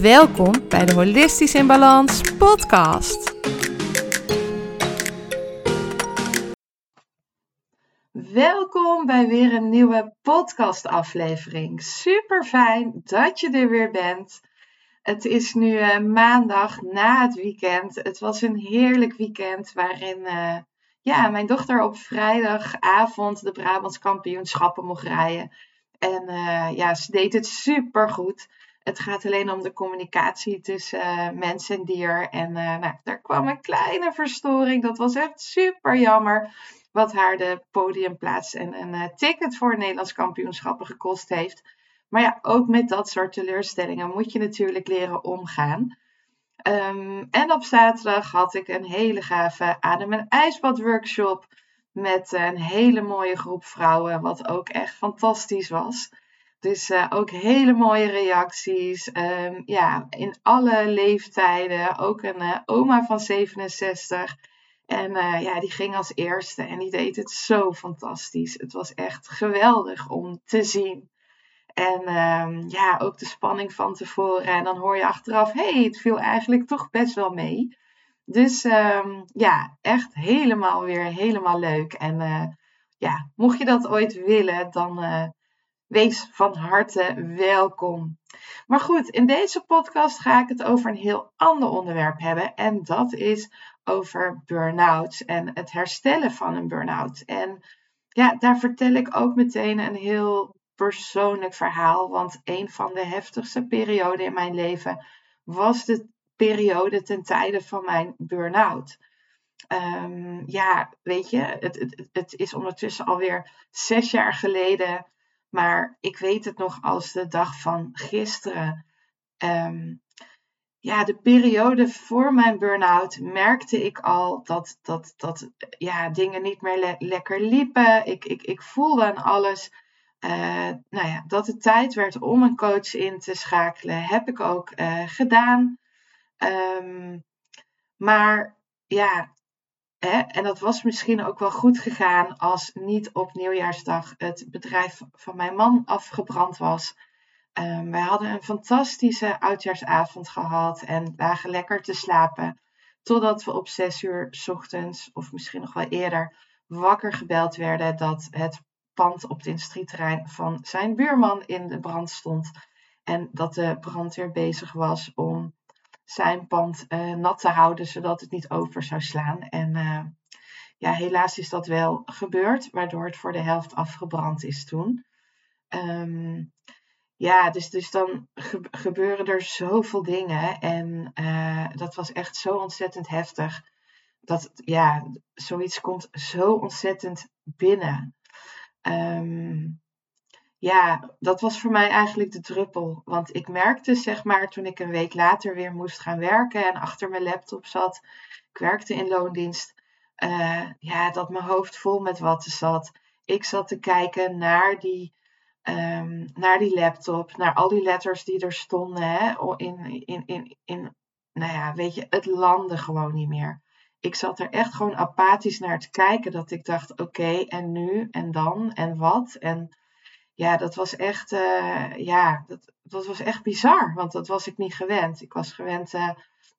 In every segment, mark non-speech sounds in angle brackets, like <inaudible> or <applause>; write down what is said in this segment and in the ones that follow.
Welkom bij de Holistisch in Balans podcast. Welkom bij weer een nieuwe podcastaflevering. Super fijn dat je er weer bent. Het is nu uh, maandag na het weekend. Het was een heerlijk weekend waarin uh, ja, mijn dochter op vrijdagavond de Brabants kampioenschappen mocht rijden. En uh, ja, ze deed het super goed. Het gaat alleen om de communicatie tussen uh, mens en dier. En uh, nou, daar kwam een kleine verstoring. Dat was echt super jammer. Wat haar de podiumplaats en een uh, ticket voor Nederlands kampioenschappen gekost heeft. Maar ja, ook met dat soort teleurstellingen moet je natuurlijk leren omgaan. Um, en op zaterdag had ik een hele gave adem- en ijsbad workshop. Met een hele mooie groep vrouwen. Wat ook echt fantastisch was. Dus uh, ook hele mooie reacties. Um, ja, in alle leeftijden. Ook een uh, oma van 67. En uh, ja, die ging als eerste en die deed het zo fantastisch. Het was echt geweldig om te zien. En um, ja, ook de spanning van tevoren. En dan hoor je achteraf, hey, het viel eigenlijk toch best wel mee. Dus um, ja, echt helemaal weer helemaal leuk. En ja, mocht je dat ooit willen, dan Wees van harte welkom. Maar goed, in deze podcast ga ik het over een heel ander onderwerp hebben. En dat is over burn-outs en het herstellen van een burn-out. En ja, daar vertel ik ook meteen een heel persoonlijk verhaal. Want een van de heftigste perioden in mijn leven was de periode ten tijde van mijn burn-out. Um, ja, weet je, het, het, het is ondertussen alweer zes jaar geleden maar ik weet het nog als de dag van gisteren. Um, ja, de periode voor mijn burn-out merkte ik al dat, dat, dat ja, dingen niet meer le lekker liepen. Ik, ik, ik voelde aan alles. Uh, nou ja, dat het tijd werd om een coach in te schakelen, heb ik ook uh, gedaan. Um, maar ja, En dat was misschien ook wel goed gegaan als niet op nieuwjaarsdag het bedrijf van mijn man afgebrand was. Um, wij hadden een fantastische oudjaarsavond gehad en lagen lekker te slapen. Totdat we op zes uur s ochtends, of misschien nog wel eerder, wakker gebeld werden dat het pand op het industrieterrein van zijn buurman in de brand stond. En dat de brandweer bezig was om zijn pand uh, nat te houden, zodat het niet over zou slaan. En uh, ja, helaas is dat wel gebeurd, waardoor het voor de helft afgebrand is toen. Um, ja, dus, dus dan ge gebeuren er zoveel dingen. En uh, dat was echt zo ontzettend heftig. Dat, ja, zoiets komt zo ontzettend binnen. Um, ja, dat was voor mij eigenlijk de druppel. Want ik merkte, zeg maar, toen ik een week later weer moest gaan werken en achter mijn laptop zat, ik werkte in loondienst, uh, ja, dat mijn hoofd vol met watten zat. Ik zat te kijken naar die, um, naar die laptop, naar al die letters die er stonden, hè, in, in, in, in, nou ja, weet je, het landde gewoon niet meer. Ik zat er echt gewoon apathisch naar te kijken, dat ik dacht, oké, en nu, en dan, en wat, en ja, dat was echt, uh, ja, dat, dat was echt bizar. Want dat was ik niet gewend. Ik was gewend, uh,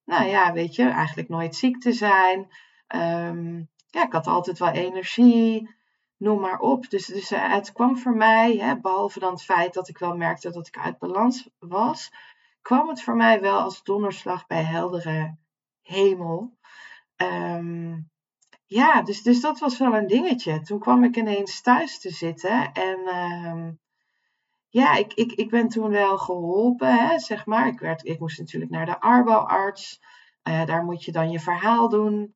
nou ja, weet je, eigenlijk nooit ziek te zijn. Um, ja, ik had altijd wel energie, noem maar op. Dus, dus uh, het kwam voor mij, hè, behalve dan het feit dat ik wel merkte dat ik uit balans was, kwam het voor mij wel als donderslag bij heldere hemel. Um, ja, dus, dus dat was wel een dingetje. Toen kwam ik ineens thuis te zitten en uh, ja, ik, ik, ik ben toen wel geholpen, hè, zeg maar. Ik, werd, ik moest natuurlijk naar de arboarts. Uh, daar moet je dan je verhaal doen.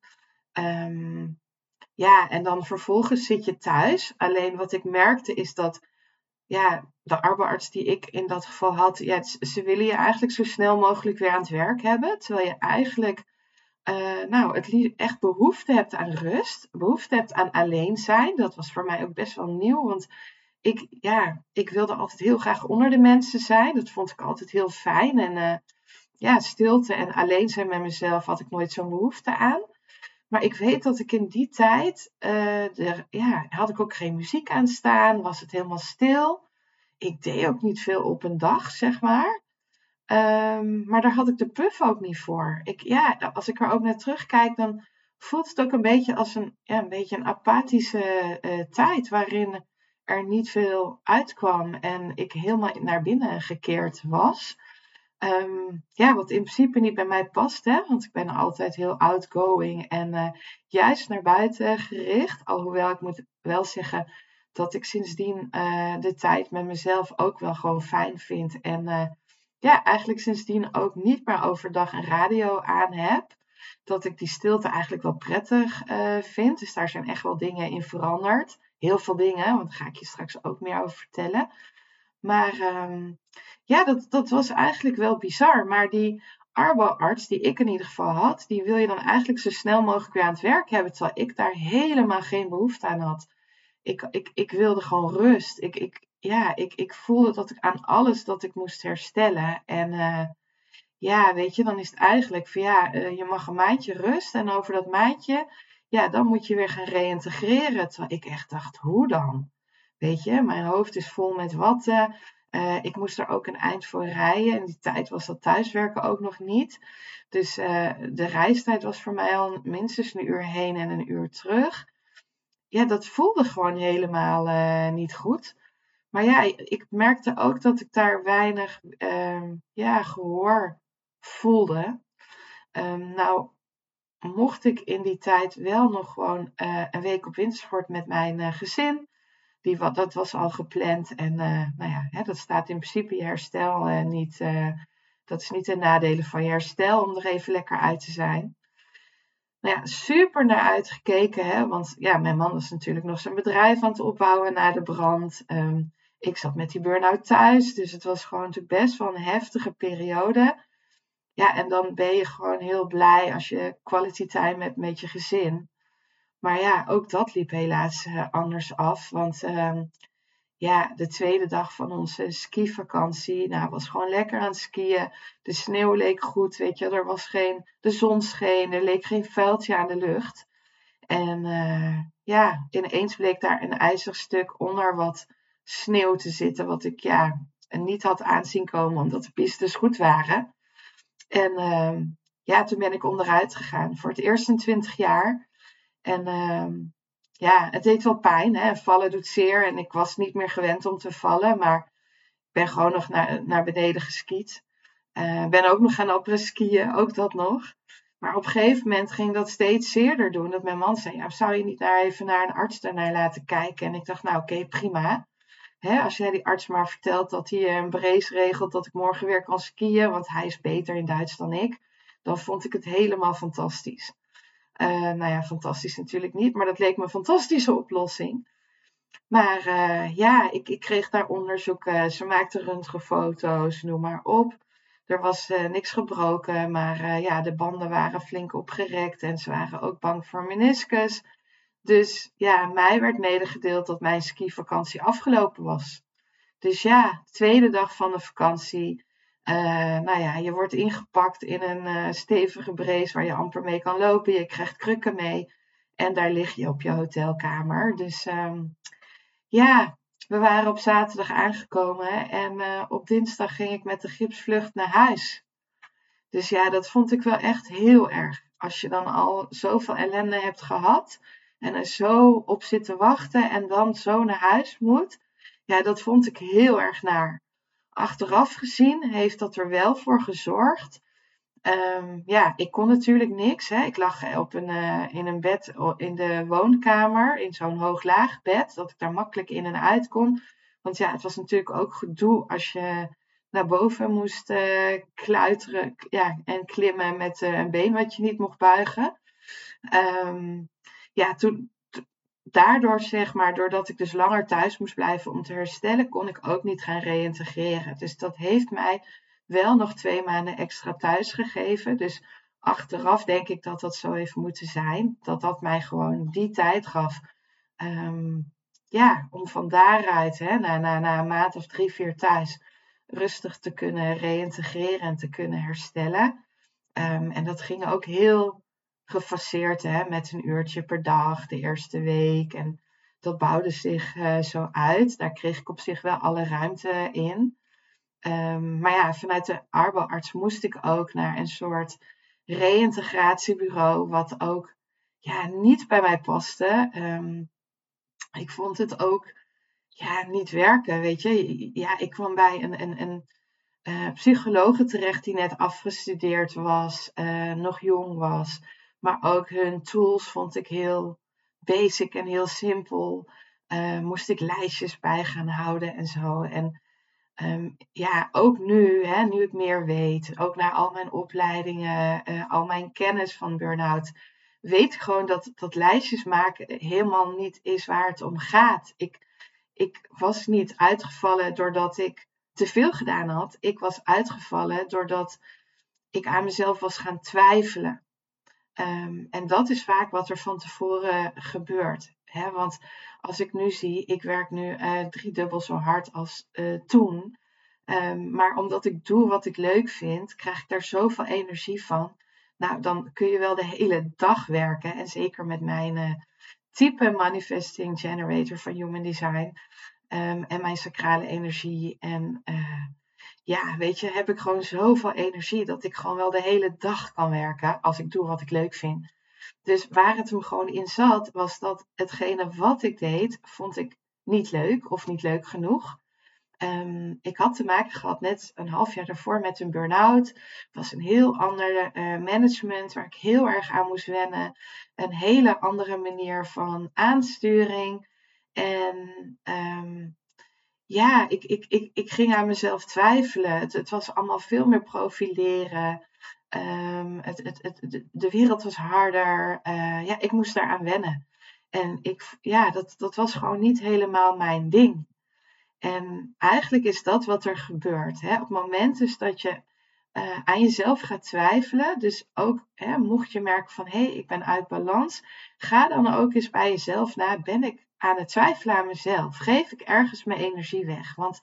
Um, ja, en dan vervolgens zit je thuis. Alleen wat ik merkte is dat ja, de arboarts die ik in dat geval had, ja, ze willen je eigenlijk zo snel mogelijk weer aan het werk hebben. Terwijl je eigenlijk uh, nou, het echt behoefte hebt aan rust, behoefte hebt aan alleen zijn. Dat was voor mij ook best wel nieuw, want ik, ja, ik wilde altijd heel graag onder de mensen zijn. Dat vond ik altijd heel fijn. En uh, ja, stilte en alleen zijn met mezelf had ik nooit zo'n behoefte aan. Maar ik weet dat ik in die tijd, er, ja, had ik ook geen muziek aan staan, was het helemaal stil. Ik deed ook niet veel op een dag, zeg maar. Um, maar daar had ik de puff ook niet voor. Ik, ja, als ik er ook naar terugkijk, dan voelt het ook een beetje als een, ja, een, beetje een apathische uh, tijd. Waarin er niet veel uitkwam en ik helemaal naar binnen gekeerd was. Um, ja, wat in principe niet bij mij past, hè? want ik ben altijd heel outgoing en uh, juist naar buiten gericht. Alhoewel ik moet wel zeggen dat ik sindsdien uh, de tijd met mezelf ook wel gewoon fijn vind. En ja, eigenlijk sindsdien ook niet meer overdag een radio aan heb. Dat ik die stilte eigenlijk wel prettig vind. Dus daar zijn echt wel dingen in veranderd. Heel veel dingen, want daar ga ik je straks ook meer over vertellen. Maar um, ja, dat, dat was eigenlijk wel bizar. Maar die arboarts die ik in ieder geval had, die wil je dan eigenlijk zo snel mogelijk weer aan het werk hebben. Terwijl ik daar helemaal geen behoefte aan had. Ik, ik, ik wilde gewoon rust. Ik, ik, ja, ik, ik voelde dat ik aan alles dat ik moest herstellen. En uh, ja, weet je, dan is het eigenlijk van ja, uh, je mag een maandje rust. En over dat maandje, ja, dan moet je weer gaan reïntegreren. Terwijl ik echt dacht, hoe dan? Weet je, mijn hoofd is vol met watten. Uh, ik moest er ook een eind voor rijden. En die tijd was dat thuiswerken ook nog niet. Dus de reistijd was voor mij al minstens een uur heen en een uur terug. Ja, dat voelde gewoon helemaal niet goed. Maar ja, ik merkte ook dat ik daar weinig ehm, ja, gehoor voelde. Um, nou, mocht ik in die tijd wel nog gewoon een week op wintersport met mijn gezin. Die, wat, dat was al gepland. En uh, nou ja, hè, dat staat in principe je herstel niet. Dat is niet de nadelen van je herstel om er even lekker uit te zijn. Nou ja, super naar uitgekeken. Hè, want ja, mijn man was natuurlijk nog zijn bedrijf aan het opbouwen na de brand. Um, ik zat met die burn-out thuis. Dus het was gewoon natuurlijk best wel een heftige periode. Ja, en dan ben je gewoon heel blij als je quality time hebt met je gezin. Maar ja, ook dat liep helaas uh, anders af. Want uh, ja, de tweede dag van onze skivakantie, nou, was gewoon lekker aan het skiën. De sneeuw leek goed, weet je, er was geen, de zon scheen, er leek geen vuiltje aan de lucht. En uh, ja, ineens bleek daar een ijzig stuk onder wat sneeuw te zitten, wat ik ja, niet had aanzien komen, omdat de pistes goed waren. En uh, ja, toen ben ik onderuit gegaan. Voor het eerst in twintig jaar. En uh, ja, het deed wel pijn. Hè? Vallen doet zeer. En ik was niet meer gewend om te vallen. Maar ik ben gewoon nog naar, naar beneden geskiet. Uh, ben ook nog gaan opera skiën. Ook dat nog. Maar op een gegeven moment ging dat steeds zeerder doen. Dat mijn man zei, ja, zou je niet daar even naar een arts daarnaar laten kijken? En ik dacht, nou oké, prima. Hè, als jij die arts maar vertelt dat hij een brace regelt dat ik morgen weer kan skiën, want hij is beter in Duits dan ik, dan vond ik het helemaal fantastisch. Uh, nou ja, fantastisch natuurlijk niet, maar dat leek me een fantastische oplossing. Maar uh, ja, ik, ik, kreeg daar onderzoek. Uh, ze maakten röntgenfoto's, noem maar op. Er was niks gebroken, maar ja, de banden waren flink opgerekt en ze waren ook bang voor meniscus. Dus ja, mij werd medegedeeld dat mijn skivakantie afgelopen was. Dus ja, tweede dag van de vakantie uh, nou ja, je wordt ingepakt in een uh, stevige brace waar je amper mee kan lopen. Je krijgt krukken mee. En daar lig je op je hotelkamer. Dus um, ja, we waren op zaterdag aangekomen. En uh, op dinsdag ging ik met de gipsvlucht naar huis. Dus ja, dat vond ik wel echt heel erg. Als je dan al zoveel ellende hebt gehad. En er zo op zit te wachten. En dan zo naar huis moet. Ja, dat vond ik heel erg naar achteraf gezien heeft dat er wel voor gezorgd. Um, ja, ik kon natuurlijk niks. Hè. Ik lag op een, uh, in een bed in de woonkamer, in zo'n hoog-laag bed, dat ik daar makkelijk in en uit kon. Want ja, het was natuurlijk ook gedoe als je naar boven moest uh, kluiteren ja, en klimmen met uh, een been wat je niet mocht buigen. Um, ja, toen, daardoor, zeg maar, doordat ik dus langer thuis moest blijven om te herstellen, kon ik ook niet gaan reïntegreren. Dus dat heeft mij wel nog twee maanden extra thuis gegeven. Dus achteraf denk ik dat dat zo heeft moeten zijn. Dat dat mij gewoon die tijd gaf. Ehm, ja, om van daaruit, hè, na, na, na een maand of drie, vier thuis, rustig te kunnen reïntegreren en te kunnen herstellen. Ehm, en dat ging ook heel gefaseerd, hè, met een uurtje per dag de eerste week. En dat bouwde zich uh, zo uit. Daar kreeg ik op zich wel alle ruimte in. Um, maar ja, vanuit de arboarts moest ik ook naar een soort reïntegratiebureau, wat ook ja, niet bij mij paste. Um, ik vond het ook ja, niet werken, weet je. Ja, ik kwam bij een, een, een uh, psychologe terecht die net afgestudeerd was, uh, nog jong was. Maar ook hun tools vond ik heel basic en heel simpel. Uh, moest ik lijstjes bij gaan houden en zo. En um, ja, ook nu, hè, nu ik meer weet, ook naar al mijn opleidingen, al mijn kennis van burn-out weet gewoon dat, dat lijstjes maken helemaal niet is waar het om gaat. Ik, ik was niet uitgevallen doordat ik te veel gedaan had. Ik was uitgevallen doordat ik aan mezelf was gaan twijfelen. Ehm, en dat is vaak wat er van tevoren gebeurt. Hè? Want als ik nu zie, ik werk nu uh, driedubbel zo hard als uh, toen. Um, maar omdat ik doe wat ik leuk vind, krijg ik daar zoveel energie van. Nou, dan kun je wel de hele dag werken. En zeker met mijn uh, type Manifesting Generator van Human Design. Um, en mijn sacrale energie. En ja, weet je, heb ik gewoon zoveel energie dat ik gewoon wel de hele dag kan werken als ik doe wat ik leuk vind. Dus waar het hem gewoon in zat, was dat hetgene wat ik deed, vond ik niet leuk of niet leuk genoeg. Um, ik had te maken gehad net een half jaar daarvoor met een burn-out. Het was een heel ander uh, management waar ik heel erg aan moest wennen. Een hele andere manier van aansturing. En um, ja, ik, ik, ik, ik ging aan mezelf twijfelen. Het, het was allemaal veel meer profileren. Um, het, het, het, de wereld was harder. Uh, ja, ik moest daaraan wennen. En ik, ja, dat, dat was gewoon niet helemaal mijn ding. En eigenlijk is dat wat er gebeurt. Hè? Op het moment dat je uh, aan jezelf gaat twijfelen, dus ook hè, mocht je merken van hé, hey, ik ben uit balans, ga dan ook eens bij jezelf na, ben ik aan het twijfelen aan mezelf? Geef ik ergens mijn energie weg? Want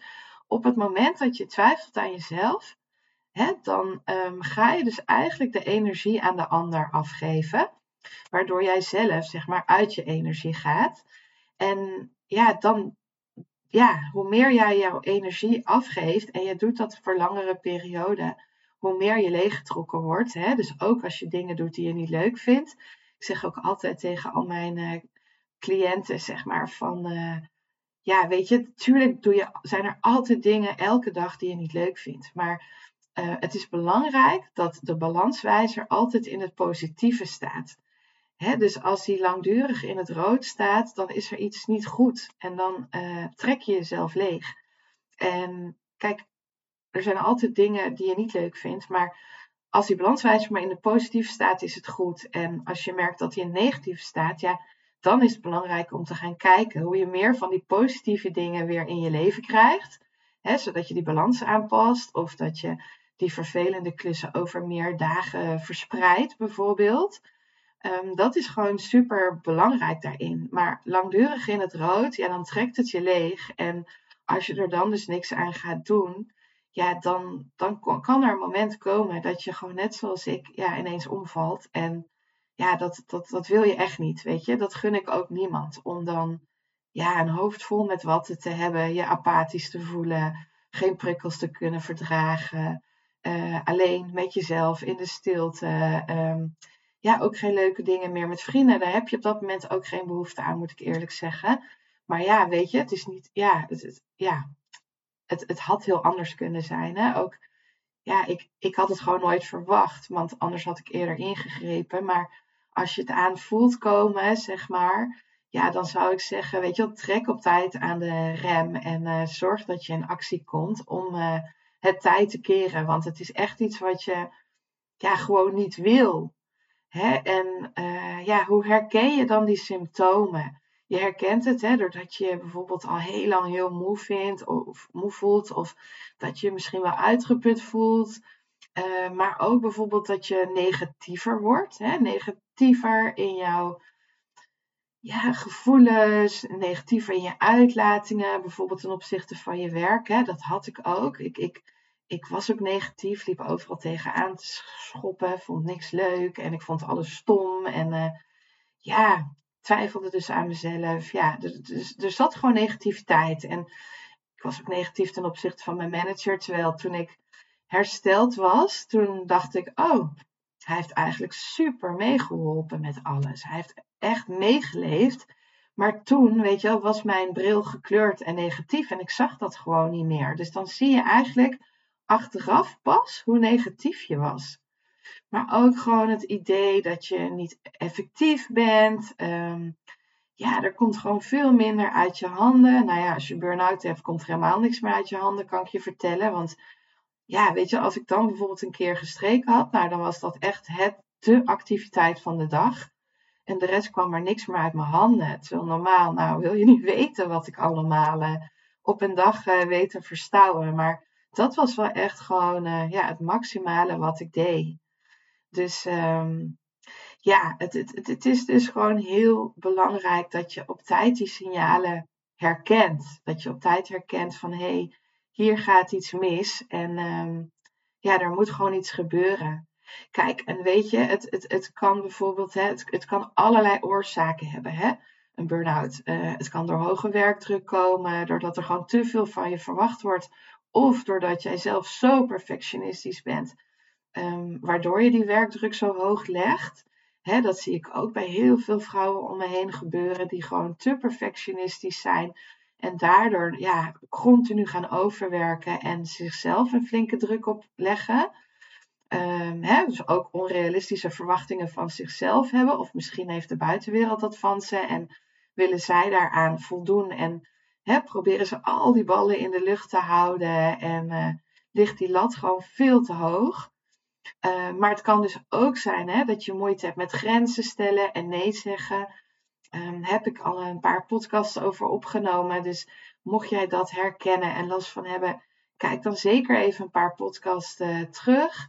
op het moment dat je twijfelt aan jezelf, hè, dan um, ga je dus eigenlijk de energie aan de ander afgeven, waardoor jij zelf zeg maar uit je energie gaat. En ja, dan, ja, hoe meer jij jouw energie afgeeft en je doet dat voor langere perioden, hoe meer je leeggetrokken wordt. Hè? Dus ook als je dingen doet die je niet leuk vindt. Ik zeg ook altijd tegen al mijn uh, cliënten, zeg maar, van uh, ja, weet je, natuurlijk doe je, zijn er altijd dingen elke dag die je niet leuk vindt. Maar uh, het is belangrijk dat de balanswijzer altijd in het positieve staat. Hè, dus als die langdurig in het rood staat, dan is er iets niet goed. En dan uh, trek je jezelf leeg. En kijk, er zijn altijd dingen die je niet leuk vindt. Maar als die balanswijzer maar in de positieve staat, is het goed. En als je merkt dat hij in negatieve staat, ja, dan is het belangrijk om te gaan kijken hoe je meer van die positieve dingen weer in je leven krijgt. Hè, zodat je die balans aanpast. Of dat je die vervelende klussen over meer dagen verspreidt, bijvoorbeeld. Um, dat is gewoon super belangrijk daarin. Maar langdurig in het rood, ja, dan trekt het je leeg. En als je er dan dus niks aan gaat doen, ja, dan, dan kan er een moment komen dat je gewoon net zoals ik ja, ineens omvalt. En ja, dat, dat, dat wil je echt niet, weet je. Dat gun ik ook niemand. Om dan ja, een hoofd vol met watten te hebben, je apathisch te voelen, geen prikkels te kunnen verdragen. Uh, alleen met jezelf in de stilte. Um, ja, ook geen leuke dingen meer met vrienden. Daar heb je op dat moment ook geen behoefte aan, moet ik eerlijk zeggen. Maar ja, weet je, het is niet, ja, het, het ja, het, het had heel anders kunnen zijn. Hè? Ook, ja, ik, ik had het gewoon nooit verwacht, want anders had ik eerder ingegrepen. Maar als je het aan voelt komen, zeg maar, ja, dan zou ik zeggen, weet je wel, trek op tijd aan de rem en uh, zorg dat je in actie komt om uh, het tijd te keren. Want het is echt iets wat je ja, gewoon niet wil. Hè? En uh, ja, hoe herken je dan die symptomen? Je herkent het hè, doordat je bijvoorbeeld al heel lang heel moe vindt of moe voelt, of dat je misschien wel uitgeput voelt. Eh, maar ook bijvoorbeeld dat je negatiever wordt. Hè? Negatiever in jouw ja, gevoelens, negatiever in je uitlatingen. Bijvoorbeeld ten opzichte van je werk. Hè? Dat had ik ook. Ik, ik, ik was ook negatief, liep overal tegenaan te schoppen. Vond niks leuk en ik vond alles stom. En uh, ja, twijfelde dus aan mezelf. Ja, dus er zat gewoon negativiteit. En ik was ook negatief ten opzichte van mijn manager. Terwijl toen ik hersteld was, toen dacht ik, oh, hij heeft eigenlijk super meegeholpen met alles. Hij heeft echt meegeleefd. Maar toen, weet je wel, was mijn bril gekleurd en negatief en ik zag dat gewoon niet meer. Dus dan zie je eigenlijk achteraf pas hoe negatief je was. Maar ook gewoon het idee dat je niet effectief bent. Ehm, ja, er komt gewoon veel minder uit je handen. Nou ja, als je burn-out hebt, komt er helemaal niks meer uit je handen, kan ik je vertellen. Want ja, weet je, als ik dan bijvoorbeeld een keer gestreken had, nou dan was dat echt het, de activiteit van de dag. En de rest kwam er niks meer uit mijn handen. Terwijl normaal, nou wil je niet <laughs> weten wat ik allemaal uh, op een dag uh, weet te verstouwen. Maar dat was wel echt gewoon uh, ja, het maximale wat ik deed. Dus um, ja, het, het, het is dus gewoon heel belangrijk dat je op tijd die signalen herkent. Dat je op tijd herkent van hé, hey, hier gaat iets mis en um, ja, er moet gewoon iets gebeuren. Kijk, en weet je, het, het, het kan bijvoorbeeld, hè, het, kan allerlei oorzaken hebben. Hè? Een burn-out. Uh, het kan door hoge werkdruk komen, doordat er gewoon te veel van je verwacht wordt. Of doordat jij zelf zo perfectionistisch bent, um, waardoor je die werkdruk zo hoog legt. Dat zie ik ook bij heel veel vrouwen om me heen gebeuren, die gewoon te perfectionistisch zijn. En daardoor ja, continu gaan overwerken en zichzelf een flinke druk opleggen. Um, hè, dus ook onrealistische verwachtingen van zichzelf hebben. Of misschien heeft de buitenwereld dat van ze en willen zij daaraan voldoen. En hè, proberen ze al die ballen in de lucht te houden. En uh, ligt die lat gewoon veel te hoog. Uh, maar het kan dus ook zijn hè, dat je moeite hebt met grenzen stellen en nee zeggen. Um, heb ik al een paar podcasts over opgenomen. Dus mocht jij dat herkennen en last van hebben, kijk dan zeker even een paar podcasts uh, terug.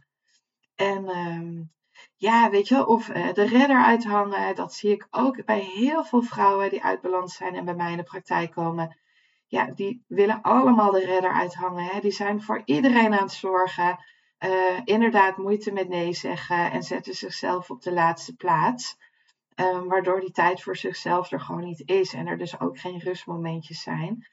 En um, ja, weet je, of uh, de redder uithangen, dat zie ik ook bij heel veel vrouwen die uit balans zijn en bij mij in de praktijk komen. Ja, die willen allemaal de redder uithangen. Hè. Die zijn voor iedereen aan het zorgen. Uh, inderdaad, moeite met nee zeggen en zetten zichzelf op de laatste plaats. Um, waardoor die tijd voor zichzelf er gewoon niet is en er dus ook geen rustmomentjes zijn.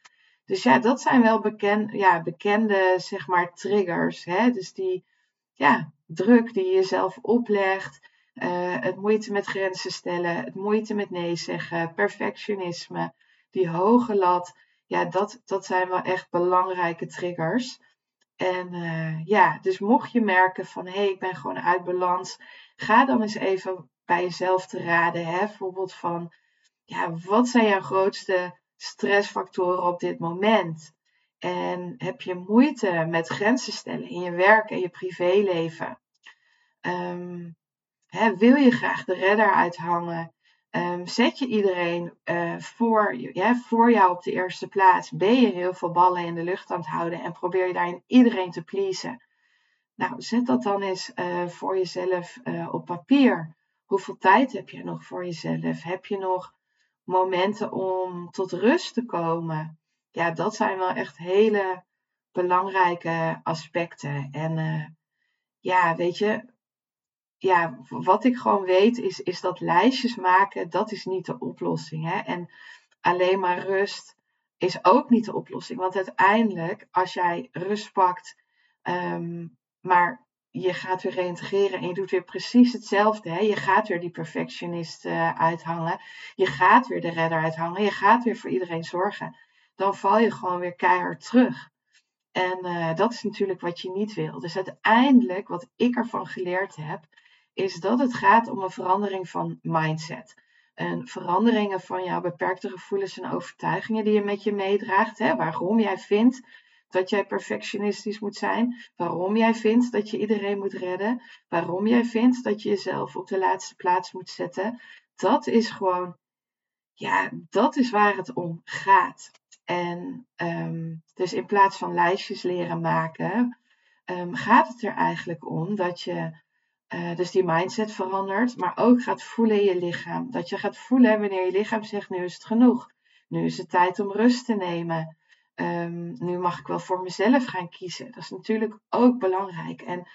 Dus ja, dat zijn wel beken, ja, bekende, zeg maar, triggers. Hè? Dus die ja, druk die je jezelf oplegt, uh, het moeite met grenzen stellen, het moeite met nee zeggen, perfectionisme, die hoge lat. Ja, dat, dat zijn wel echt belangrijke triggers. En uh, ja, dus mocht je merken van hé, hey, ik ben gewoon uit balans, ga dan eens even bij jezelf te raden. Hè? Bijvoorbeeld van, ja, wat zijn jouw grootste stressfactoren op dit moment? En heb je moeite met grenzen stellen in je werk en je privéleven? Um, hè, wil je graag de redder uithangen? Um, zet je iedereen uh, voor, ja, voor jou op de eerste plaats? Ben je heel veel ballen in de lucht aan het houden en probeer je daarin iedereen te pleasen? Nou, zet dat dan eens uh, voor jezelf uh, op papier. Hoeveel tijd heb je nog voor jezelf? Heb je nog momenten om tot rust te komen? Ja, dat zijn wel echt hele belangrijke aspecten. En uh, ja, weet je, ja, wat ik gewoon weet is, is dat lijstjes maken, dat is niet de oplossing. Hè? En alleen maar rust is ook niet de oplossing. Want uiteindelijk, als jij rust pakt, um, maar je gaat weer reintegreren en je doet weer precies hetzelfde. Hè? Je gaat weer die perfectionist uh, uithangen. Je gaat weer de redder uithangen. Je gaat weer voor iedereen zorgen. Dan val je gewoon weer keihard terug. En uh, dat is natuurlijk wat je niet wil. Dus uiteindelijk, wat ik ervan geleerd heb, is dat het gaat om een verandering van mindset. Een veranderingen van jouw beperkte gevoelens en overtuigingen die je met je meedraagt. Hè? Waarom jij vindt dat jij perfectionistisch moet zijn. Waarom jij vindt dat je iedereen moet redden. Waarom jij vindt dat je jezelf op de laatste plaats moet zetten. Dat is gewoon, ja, dat is waar het om gaat. En um, dus in plaats van lijstjes leren maken, ehm, gaat het er eigenlijk om dat je uh, dus die mindset verandert, maar ook gaat voelen in je lichaam. Dat je gaat voelen wanneer je lichaam zegt: nu is het genoeg. Nu is het tijd om rust te nemen. Um, nu mag ik wel voor mezelf gaan kiezen. Dat is natuurlijk ook belangrijk. En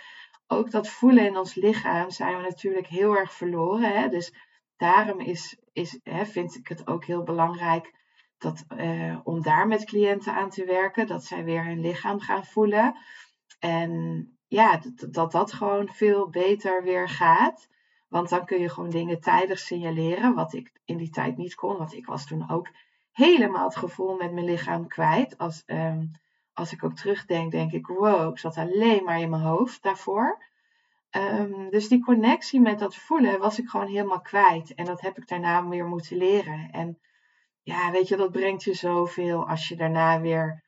ook dat voelen in ons lichaam zijn we natuurlijk heel erg verloren. Hè? Dus daarom is, is, hè, vind ik het ook heel belangrijk dat, uh, om daar met cliënten aan te werken. Dat zij weer hun lichaam gaan voelen. En ja, dat, dat dat gewoon veel beter weer gaat. Want dan kun je gewoon dingen tijdig signaleren, wat ik in die tijd niet kon. Want ik was toen ook helemaal het gevoel met mijn lichaam kwijt. Als, um, als ik ook terugdenk, denk ik, wow, ik zat alleen maar in mijn hoofd daarvoor. Um, dus die connectie met dat voelen was ik gewoon helemaal kwijt. En dat heb ik daarna weer moeten leren. En ja, weet je, dat brengt je zoveel als je daarna weer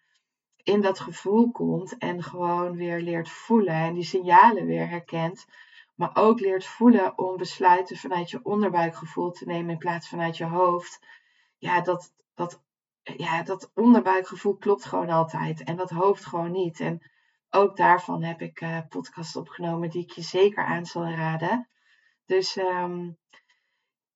in dat gevoel komt en gewoon weer leert voelen en die signalen weer herkent. Maar ook leert voelen om besluiten vanuit je onderbuikgevoel te nemen in plaats vanuit je hoofd. Ja, dat, dat, ja, dat onderbuikgevoel klopt gewoon altijd en dat hoofd gewoon niet. En ook daarvan heb ik uh, opgenomen die ik je zeker aan zal raden. Dus um,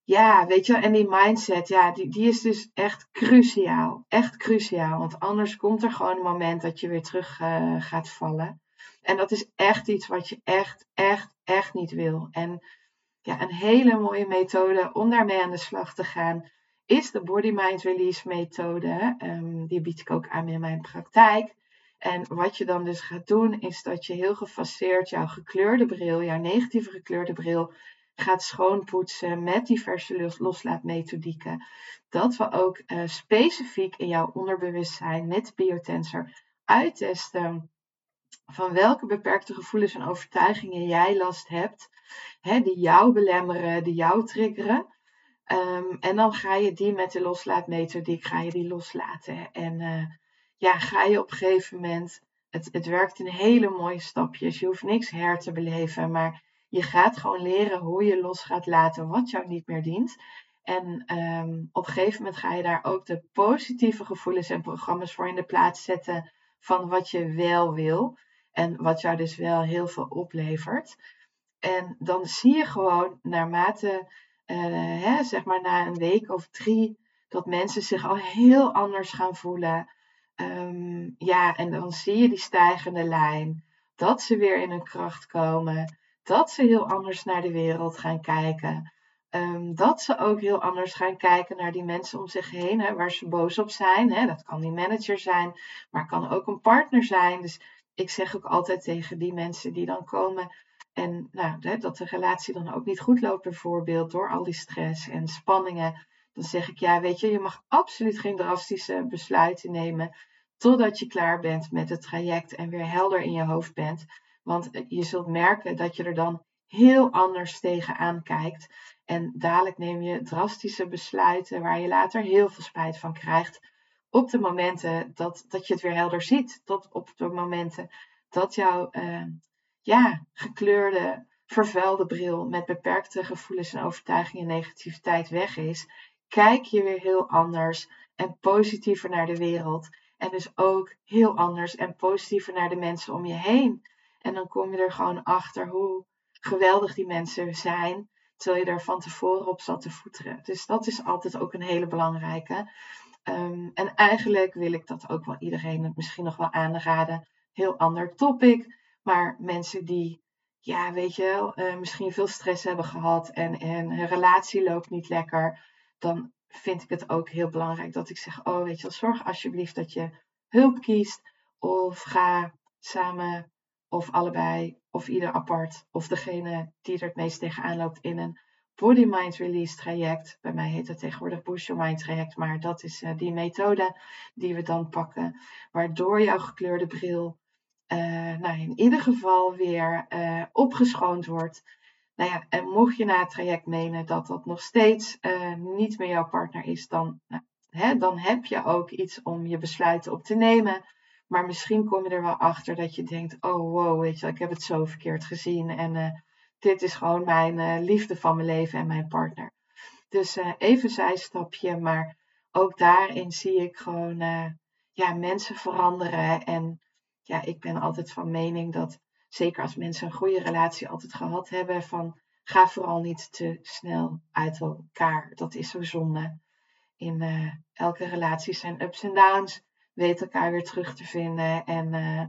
ja, weet je, en die mindset, ja, die, die is dus echt cruciaal. Echt cruciaal. Want anders komt er gewoon een moment dat je weer terug uh, gaat vallen. En dat is echt iets wat je echt, echt, echt niet wil. En ja, een hele mooie methode om daarmee aan de slag te gaan is de Body Mind Release methode. Um, die bied ik ook aan in mijn praktijk. En wat je dan dus gaat doen, is dat je heel gefaseerd jouw gekleurde bril, jouw negatieve gekleurde bril, gaat schoonpoetsen met diverse loslaatmethodieken. Dat we ook uh, specifiek in jouw onderbewustzijn met biotensor uittesten van welke beperkte gevoelens en overtuigingen jij last hebt, hè, die jou belemmeren, die jou triggeren. Um, en dan ga je die met de loslaatmethodiek ga je die loslaten. En uh, ja, ga je op een gegeven moment. Het, het werkt in hele mooie stapjes. Je hoeft niks her te beleven, maar je gaat gewoon leren hoe je los gaat laten wat jou niet meer dient. En um, op een gegeven moment ga je daar ook de positieve gevoelens en programma's voor in de plaats zetten van wat je wel wil. En wat jou dus wel heel veel oplevert. En dan zie je gewoon naarmate, uh, hè, zeg maar na een week of drie, dat mensen zich al heel anders gaan voelen. Um, ja, en dan zie je die stijgende lijn. Dat ze weer in hun kracht komen dat ze heel anders naar de wereld gaan kijken. Um, dat ze ook heel anders gaan kijken naar die mensen om zich heen, hè, waar ze boos op zijn. Hè. Dat kan die manager zijn, maar kan ook een partner zijn. Dus ik zeg ook altijd tegen die mensen die dan komen en nou, dat de relatie dan ook niet goed loopt, bijvoorbeeld door al die stress en spanningen. Dan zeg ik ja, weet je, je mag absoluut geen drastische besluiten nemen totdat je klaar bent met het traject en weer helder in je hoofd bent. Want je zult merken dat je er dan heel anders tegenaan kijkt. En dadelijk neem je drastische besluiten waar je later heel veel spijt van krijgt. Op de momenten dat, dat je het weer helder ziet. Tot op de momenten dat jouw uh, ja, gekleurde, vervuilde bril met beperkte gevoelens en overtuigingen en negativiteit weg is. Kijk je weer heel anders en positiever naar de wereld. En dus ook heel anders en positiever naar de mensen om je heen. En dan kom je er gewoon achter hoe geweldig die mensen zijn, terwijl je er van tevoren op zat te voeteren. Dus dat is altijd ook een hele belangrijke. Um, en eigenlijk wil ik dat ook wel iedereen misschien nog wel aanraden. Heel ander topic, maar mensen die, ja, weet je wel, uh, misschien veel stress hebben gehad en, en hun relatie loopt niet lekker, dan vind ik het ook heel belangrijk dat ik zeg, oh, weet je wel, zorg alsjeblieft dat je hulp kiest of ga samen of allebei, of ieder apart, of degene die er het meest tegenaan loopt in een Body Mind Release traject. Bij mij heet het tegenwoordig Boost Your Mind traject, maar dat is uh, die methode die we dan pakken, waardoor jouw gekleurde bril uh, nou, in ieder geval weer uh, opgeschoond wordt. Nou ja, en mocht je na het traject menen dat dat nog steeds niet meer jouw partner is, dan, nou, hè, dan heb je ook iets om je besluiten op te nemen. Maar misschien kom je er wel achter dat je denkt: oh wow, weet je, ik heb het zo verkeerd gezien. En dit is gewoon mijn liefde van mijn leven en mijn partner. Dus even zijstapje, maar ook daarin zie ik gewoon ja, mensen veranderen. En ja, ik ben altijd van mening dat, zeker als mensen een goede relatie altijd gehad hebben, van ga vooral niet te snel uit elkaar. Dat is zo zonde. In uh, elke relatie zijn ups en downs. Weet elkaar weer terug te vinden. En uh,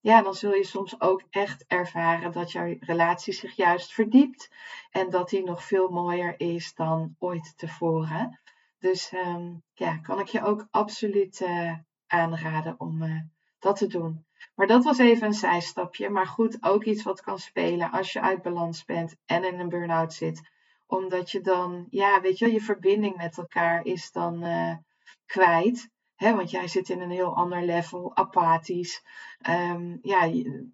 ja, dan zul je soms ook echt ervaren dat jouw relatie zich juist verdiept. En dat die nog veel mooier is dan ooit tevoren. Dus um, ja, kan ik je ook absoluut uh, aanraden om dat te doen. Maar dat was even een zijstapje. Maar goed, ook iets wat kan spelen als je uit balans bent en in een burn-out zit. Omdat je dan, ja, weet je, je verbinding met elkaar is dan uh, kwijt. Want jij zit in een heel ander level, apathisch. Um, ja,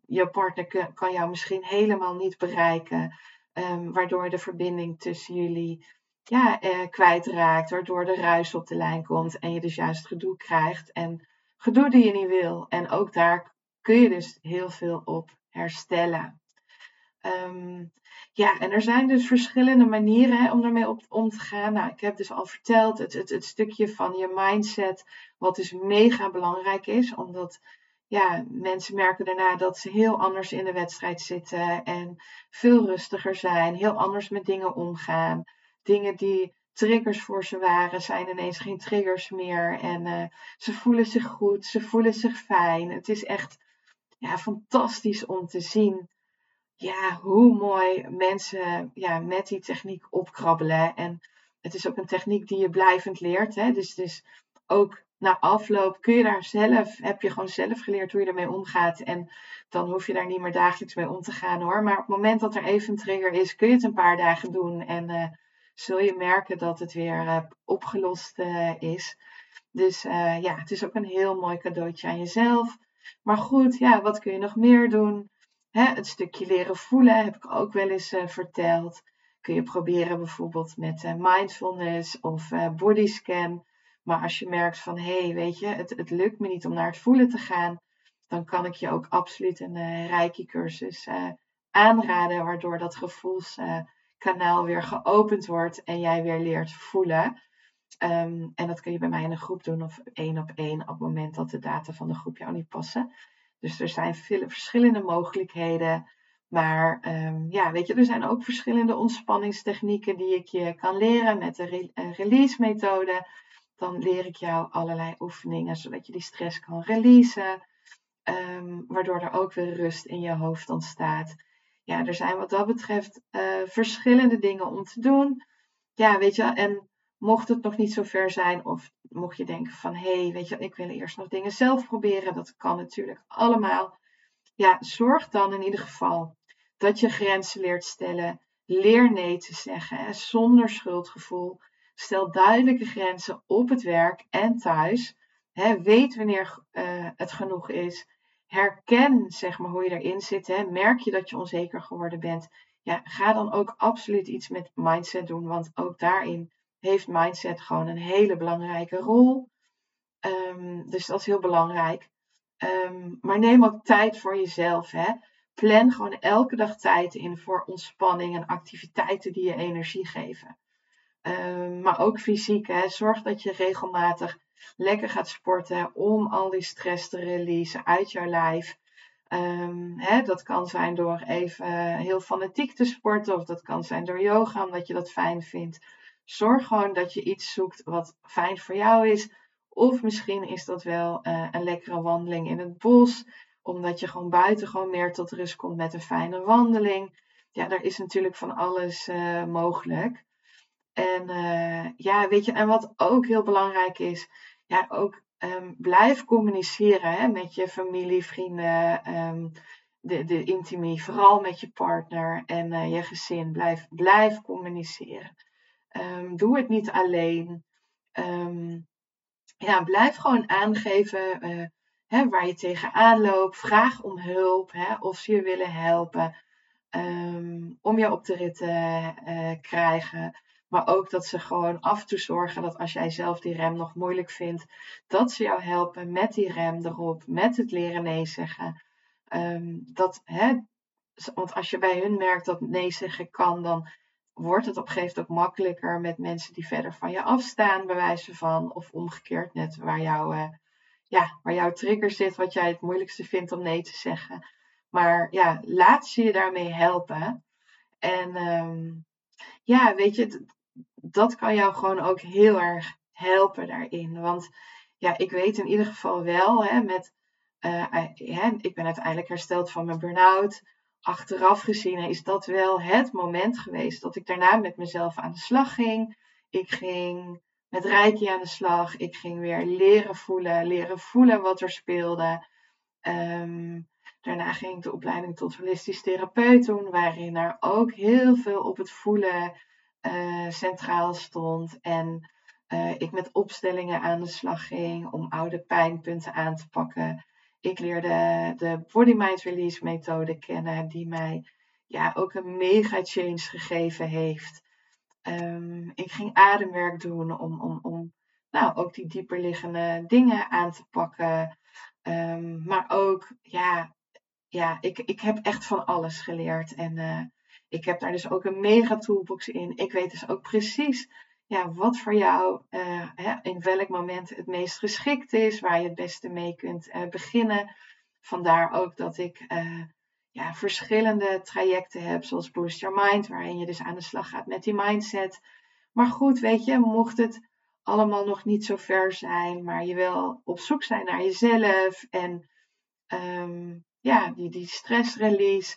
je, partner kan jou misschien helemaal niet bereiken. Um, waardoor de verbinding tussen jullie ja, eh, kwijtraakt. Waardoor de ruis op de lijn komt en je dus juist gedoe krijgt. En gedoe die je niet wil. En ook daar kun je dus heel veel op herstellen. Um, ja, en er zijn dus verschillende manieren hè, om daarmee om te gaan. Nou, ik heb dus al verteld, het, het, het stukje van je mindset, wat dus mega belangrijk is, omdat ja, mensen merken daarna dat ze heel anders in de wedstrijd zitten en veel rustiger zijn, heel anders met dingen omgaan. Dingen die triggers voor ze waren, zijn ineens geen triggers meer. En uh, ze voelen zich goed, ze voelen zich fijn. Het is echt ja, fantastisch om te zien ja, hoe mooi mensen ja, met die techniek opkrabbelen. En het is ook een techniek die je blijvend leert. Hè? Dus, dus ook na afloop kun je daar zelf, heb je gewoon zelf geleerd hoe je ermee omgaat. En dan hoef je daar niet meer dagelijks mee om te gaan hoor. Maar op het moment dat er even een trigger is, kun je het een paar dagen doen. En uh, zul je merken dat het weer uh, opgelost uh, is. Dus ja, het is ook een heel mooi cadeautje aan jezelf. Maar goed, ja, wat kun je nog meer doen? Hè, het stukje leren voelen heb ik ook wel eens verteld. Kun je proberen bijvoorbeeld met mindfulness of bodyscan. Maar als je merkt van, hé, hey, weet je, het, het lukt me niet om naar het voelen te gaan, dan kan ik je ook absoluut een uh, Reiki-cursus aanraden, waardoor dat gevoelskanaal weer geopend wordt en jij weer leert voelen. Um, en dat kun je bij mij in een groep doen of één op één op het moment dat de data van de groep jou niet passen. Dus er zijn veel verschillende mogelijkheden. Maar um, ja, weet je, er zijn ook verschillende ontspanningstechnieken die ik je kan leren met de re release methode. Dan leer ik jou allerlei oefeningen zodat je die stress kan releasen. Um, waardoor er ook weer rust in je hoofd ontstaat. Ja, er zijn wat dat betreft uh, verschillende dingen om te doen. Ja, weet je, en mocht het nog niet zo ver zijn of mocht je denken van hé, hey, weet je, ik wil eerst nog dingen zelf proberen, dat kan natuurlijk allemaal. Ja, zorg dan in ieder geval dat je grenzen leert stellen. Leer nee te zeggen hè, zonder schuldgevoel. Stel duidelijke grenzen op het werk en thuis. Hè, weet wanneer uh, het genoeg is. Herken zeg maar hoe je erin zit. Hè. Merk je dat je onzeker geworden bent. Ja, ga dan ook absoluut iets met mindset doen, want ook daarin heeft mindset gewoon een hele belangrijke rol. Um, dus dat is heel belangrijk. Um, maar neem ook tijd voor jezelf. Hè. Plan gewoon elke dag tijd in voor ontspanning en activiteiten die je energie geven. Um, maar ook fysiek. Hè. Zorg dat je regelmatig lekker gaat sporten om al die stress te releasen uit jouw lijf. Um, hè, dat kan zijn door even heel fanatiek te sporten, of dat kan zijn door yoga, omdat je dat fijn vindt. Zorg gewoon dat je iets zoekt wat fijn voor jou is. Of misschien is dat wel uh, een lekkere wandeling in het bos. Omdat je gewoon buiten gewoon meer tot rust komt met een fijne wandeling. Ja, er is natuurlijk van alles uh, mogelijk. En uh, ja, weet je, en wat ook heel belangrijk is, ja, ook um, blijf communiceren hè, met je familie, vrienden, um, de, de intimie, vooral met je partner en je gezin. Blijf, blijf communiceren. Um, doe het niet alleen. Ja, blijf gewoon aangeven uh, hè, waar je tegenaan loopt. Vraag om hulp hè, of ze je willen helpen. Om je op de rit te krijgen. Maar ook dat ze gewoon af en toe zorgen dat als jij zelf die rem nog moeilijk vindt, dat ze jou helpen met die rem erop, met het leren nee zeggen. Um, dat, hè, want als je bij hun merkt dat nee zeggen kan, dan wordt het op een gegeven moment ook makkelijker met mensen die verder van je afstaan, bij wijze van, of omgekeerd, net waar jouw uh, ja, waar jouw trigger zit, wat jij het moeilijkste vindt om nee te zeggen. Maar ja, laat ze je daarmee helpen. En ehm, ja, weet je, dat kan jou gewoon ook heel erg helpen daarin. Want ja, ik weet in ieder geval wel, hè, met, uh, ik ben uiteindelijk hersteld van mijn burn-out. Achteraf gezien is dat wel het moment geweest dat ik daarna met mezelf aan de slag ging. Ik ging met Reiki aan de slag. Ik ging weer leren voelen, leren voelen wat er speelde. Um, Daarna ging ik de opleiding tot holistisch therapeut doen, waarin er ook heel veel op het voelen uh, centraal stond. En uh, ik met opstellingen aan de slag ging om oude pijnpunten aan te pakken. Ik leerde de Body Mind Release methode kennen, die mij ja, ook een mega change gegeven heeft. Um, ik ging ademwerk doen om, om, om nou, ook die dieper liggende dingen aan te pakken. Um, maar ook ja, ja, ik, ik heb echt van alles geleerd. En uh, ik heb daar dus ook een mega toolbox in. Ik weet dus ook precies ja, wat voor jou uh, hè, in welk moment het meest geschikt is, waar je het beste mee kunt uh, beginnen. Vandaar ook dat ik ja, verschillende trajecten heb, zoals Boost Your Mind, waarin je dus aan de slag gaat met die mindset. Maar goed, weet je, mocht het allemaal nog niet zo ver zijn, maar je wil op zoek zijn naar jezelf en um, ja, die, die stressrelease.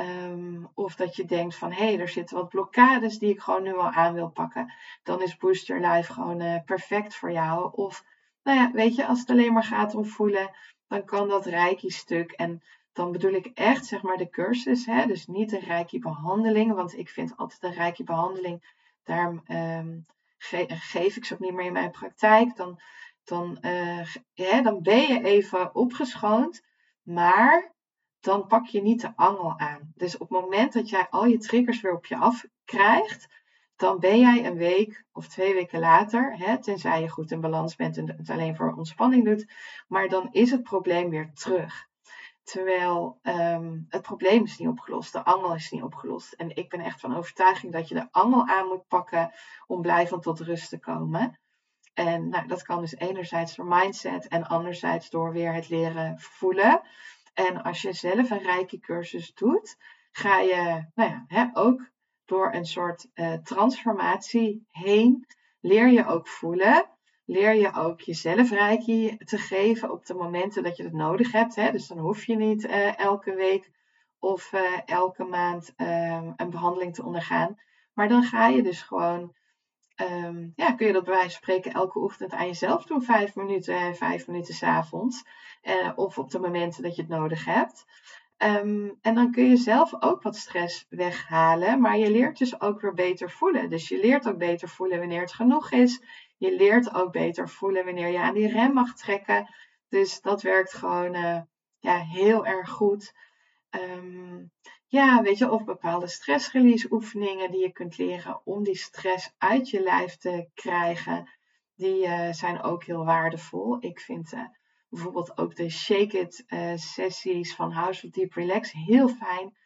Um, of dat je denkt van hé, hey, er zitten wat blokkades die ik gewoon nu al aan wil pakken. Dan is Boost Your Life gewoon uh, perfect voor jou. Of nou ja, weet je, als het alleen maar gaat om voelen, dan kan dat Reiki-stuk. En dan bedoel ik echt zeg maar de cursus, hè? dus niet de Reiki-behandeling. Want ik vind altijd de Reiki-behandeling, daar um, ge geef ik ze ook niet meer in mijn praktijk. Dan, dan, uh, dan ben je even opgeschoond. Maar dan pak je niet de angel aan. Dus op het moment dat jij al je triggers weer op je af krijgt, dan ben jij een week of twee weken later, hè, tenzij je goed in balans bent en het alleen voor ontspanning doet, maar dan is het probleem weer terug. Terwijl um, het probleem is niet opgelost, de angel is niet opgelost. En ik ben echt van overtuiging dat je de angel aan moet pakken om blijvend tot rust te komen. En nou, dat kan dus enerzijds door mindset en anderzijds door weer het leren voelen. En als je zelf een rijke cursus doet, ga je nou ja, hè, ook door een soort uh, transformatie heen. Leer je ook voelen. Leer je ook jezelf reiki te geven op de momenten dat je het nodig hebt. Hè? Dus dan hoef je niet uh, elke week of uh, elke maand ehm, een behandeling te ondergaan. Maar dan ga je dus gewoon um, ja, kun je dat bij wijze van spreken elke ochtend aan jezelf doen. Vijf minuten en vijf minuten s'avonds. Uh, of op de momenten dat je het nodig hebt. Um, en dan kun je zelf ook wat stress weghalen. Maar je leert dus ook weer beter voelen. Dus je leert ook beter voelen wanneer het genoeg is. Je leert ook beter voelen wanneer je aan die rem mag trekken. Dus dat werkt gewoon uh, ja, heel erg goed. Um, ja, weet je, of bepaalde stressrelease oefeningen die je kunt leren om die stress uit je lijf te krijgen, die uh, zijn ook heel waardevol. Ik vind uh, bijvoorbeeld ook de Shake It uh, sessies van House of Deep Relax heel fijn.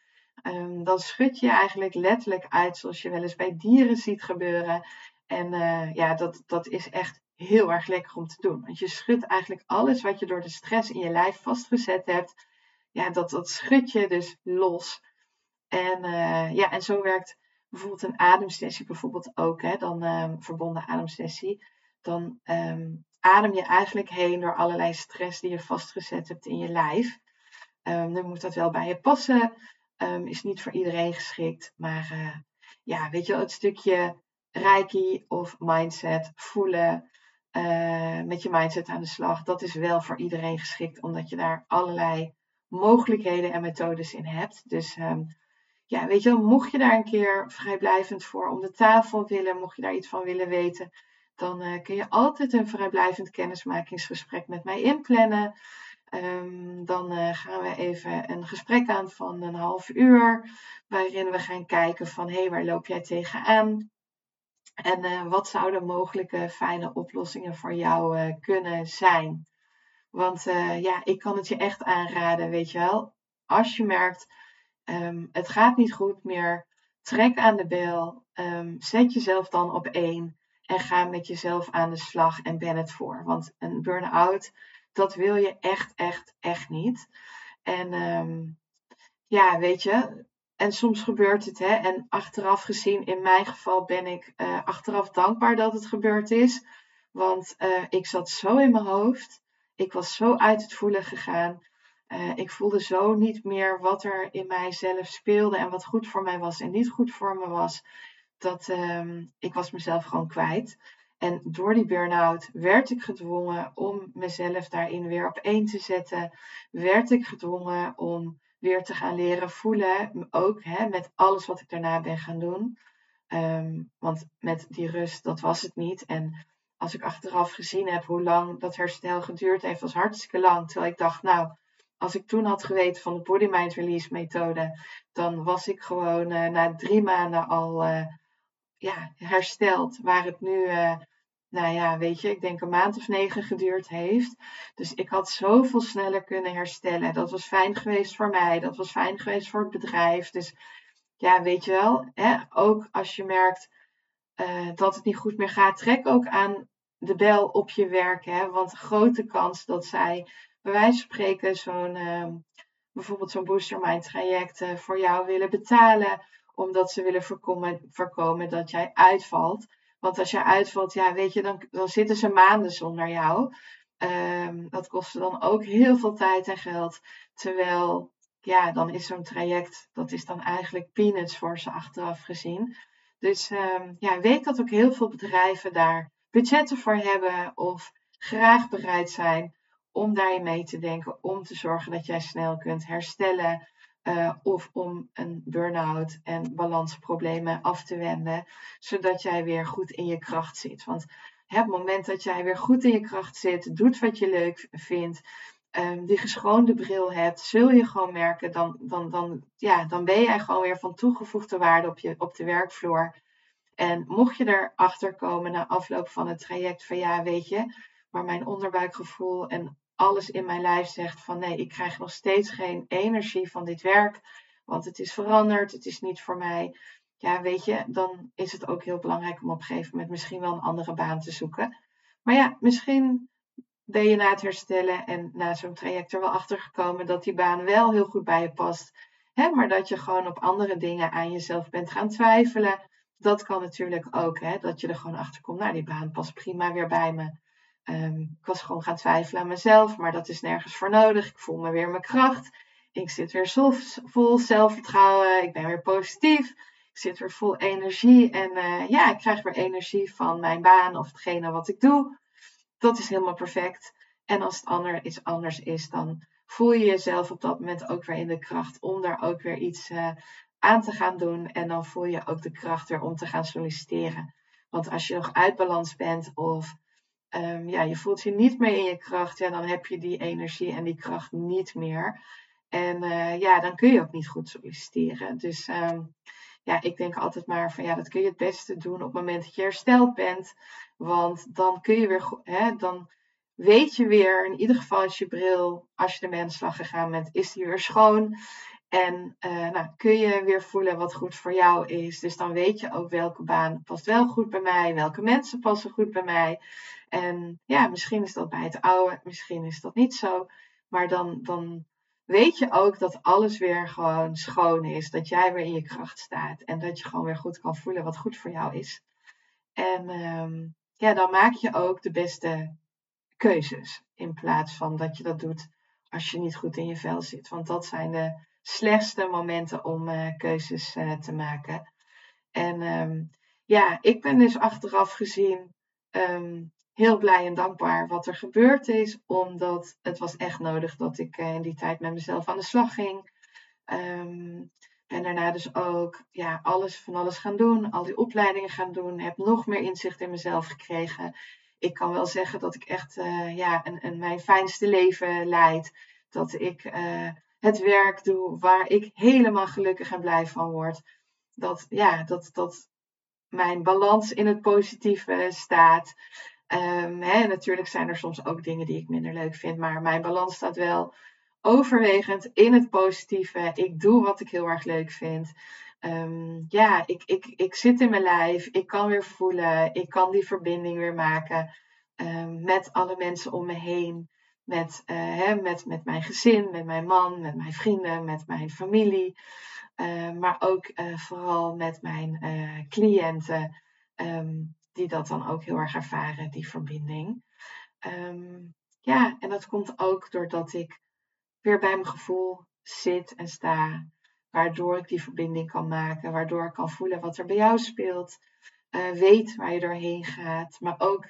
Um, dan schud je eigenlijk letterlijk uit zoals je wel eens bij dieren ziet gebeuren. En ja, dat, dat is echt heel erg lekker om te doen. Want je schudt eigenlijk alles wat je door de stress in je lijf vastgezet hebt. Ja, dat, dat schud je dus los. En, uh, ja, en zo werkt bijvoorbeeld een ademsessie bijvoorbeeld ook, hè, dan um, verbonden ademsessie. Dan um, adem je eigenlijk heen door allerlei stress die je vastgezet hebt in je lijf. Um, dan moet dat wel bij je passen. is niet voor iedereen geschikt. Maar uh, ja, weet je wel, het stukje reiki of mindset voelen. Uh, met je mindset aan de slag. Dat is wel voor iedereen geschikt, omdat je daar allerlei mogelijkheden en methodes in hebt. Dus um, ja, weet je wel, mocht je daar een keer vrijblijvend voor om de tafel willen, mocht je daar iets van willen weten, dan uh, kun je altijd een vrijblijvend kennismakingsgesprek met mij inplannen. Um, dan uh, gaan we even een gesprek aan van een half uur, waarin we gaan kijken van hé, hey, waar loop jij tegenaan? En uh, wat zouden mogelijke fijne oplossingen voor jou kunnen zijn? Want ja, ik kan het je echt aanraden, weet je wel. Als je merkt Um, het gaat niet goed meer. Trek aan de bel. Um, zet jezelf dan op één. En ga met jezelf aan de slag en ben het voor. Want een burn-out, dat wil je echt, echt, echt niet. En ehm, ja, weet je, en soms gebeurt het, hè. En achteraf gezien, in mijn geval ben ik uh, achteraf dankbaar dat het gebeurd is. Want uh, ik zat zo in mijn hoofd. Ik was zo uit het voelen gegaan. Uh, ik voelde zo niet meer wat er in mijzelf speelde en wat goed voor mij was en niet goed voor me was. Dat um, ik was mezelf gewoon kwijt. En door die burn-out werd ik gedwongen om mezelf daarin weer op één te zetten. Werd ik gedwongen om weer te gaan leren voelen. Ook hè, met alles wat ik daarna ben gaan doen. Um, want met die rust, dat was het niet. En als ik achteraf gezien heb hoe lang dat herstel geduurd heeft, was hartstikke lang. Terwijl ik dacht, nou, als ik toen had geweten van de Body Mind Release methode, dan was ik gewoon uh, na drie maanden al uh, ja, hersteld. Waar het nu, uh, nou ja, weet je, ik denk een maand of negen geduurd heeft. Dus ik had zoveel sneller kunnen herstellen. Dat was fijn geweest voor mij, dat was fijn geweest voor het bedrijf. Dus ja, weet je wel, hè, ook als je merkt dat het niet goed meer gaat, trek ook aan de bel op je werk. Hè, want grote kans dat zij bij wijze van spreken zo'n, uh, bijvoorbeeld zo'n Booster Mind traject uh, voor jou willen betalen, omdat ze willen voorkomen, voorkomen dat jij uitvalt. Want als jij uitvalt, ja, weet je, dan, dan zitten ze maanden zonder jou. Um, dat kost dan ook heel veel tijd en geld. Terwijl, ja, dan is zo'n traject, dat is dan eigenlijk peanuts voor ze achteraf gezien. Dus um, ja, weet dat ook heel veel bedrijven daar budgetten voor hebben of graag bereid zijn om daarin mee te denken, om te zorgen dat jij snel kunt herstellen. Uh, of om een burn-out en balansproblemen af te wenden, zodat jij weer goed in je kracht zit. Want het moment dat jij weer goed in je kracht zit, doet wat je leuk vindt, um, die geschoonde bril hebt, zul je gewoon merken, dan, dan, dan, ja, dan ben jij gewoon weer van toegevoegde waarde op, je, op de werkvloer. En mocht je erachter komen na afloop van het traject van ja, weet je, maar mijn onderbuikgevoel en alles in mijn lijf zegt van nee, ik krijg nog steeds geen energie van dit werk, want het is veranderd, het is niet voor mij. Ja, weet je, dan is het ook heel belangrijk om op een gegeven moment misschien wel een andere baan te zoeken. Maar ja, misschien ben je na het herstellen en na zo'n traject er wel achter gekomen dat die baan wel heel goed bij je past. Hè, maar dat je gewoon op andere dingen aan jezelf bent gaan twijfelen. Dat kan natuurlijk ook, hè, dat je er gewoon achter komt. Nou, die baan past prima weer bij me. Um, ik was gewoon gaan twijfelen aan mezelf, maar dat is nergens voor nodig. Ik voel me weer mijn kracht. Ik zit weer zo, vol zelfvertrouwen. Ik ben weer positief. Ik zit weer vol energie. En uh, ja, ik krijg weer energie van mijn baan of hetgene wat ik doe. Dat is helemaal perfect. En als het ander iets anders is, dan voel je jezelf op dat moment ook weer in de kracht om daar ook weer iets uh, aan te gaan doen. En dan voel je ook de kracht weer om te gaan solliciteren. Want als je nog uit balans bent of um, ja, je voelt je niet meer in je kracht, ja, dan heb je die energie en die kracht niet meer. En uh, ja, dan kun je ook niet goed solliciteren. Dus um, ja, ik denk altijd maar van ja, dat kun je het beste doen op het moment dat je hersteld bent. Want dan kun je weer, hè, dan weet je weer, in ieder geval als je bril, als je ermee aan de slag gegaan bent, is die weer schoon. En uh, nou, kun je weer voelen wat goed voor jou is. Dus dan weet je ook welke baan past wel goed bij mij, welke mensen passen goed bij mij. En ja, misschien is dat bij het oude, misschien is dat niet zo. Maar dan, dan weet je ook dat alles weer gewoon schoon is. Dat jij weer in je kracht staat. En dat je gewoon weer goed kan voelen wat goed voor jou is. En um, ja, dan maak je ook de beste keuzes. In plaats van dat je dat doet als je niet goed in je vel zit. Want dat zijn de slechtste momenten om uh, keuzes uh, te maken. En um, ja, ik ben dus achteraf gezien um, heel blij en dankbaar wat er gebeurd is, omdat het was echt nodig dat ik uh, in die tijd met mezelf aan de slag ging. Um, en daarna dus ook ja, alles van alles gaan doen, al die opleidingen gaan doen, heb nog meer inzicht in mezelf gekregen. Ik kan wel zeggen dat ik echt ja, een, mijn fijnste leven leid. Dat ik het werk doe waar ik helemaal gelukkig en blij van word. Dat, ja, dat, dat mijn balans in het positieve staat. Um, natuurlijk zijn er soms ook dingen die ik minder leuk vind, maar mijn balans staat wel overwegend in het positieve. Ik doe wat ik heel erg leuk vind. Um, ja, ik, ik, ik zit in mijn lijf, ik kan weer voelen, ik kan die verbinding weer maken um, met alle mensen om me heen. met, hè, met, met mijn gezin, met mijn man, met mijn vrienden, met mijn familie. maar ook vooral met mijn cliënten, ehm, die dat dan ook heel erg ervaren, die verbinding. Ehm, ja, en dat komt ook doordat ik weer bij mijn gevoel zit en sta. Waardoor ik die verbinding kan maken. Waardoor ik kan voelen wat er bij jou speelt. Uh, weet waar je doorheen gaat. Maar ook,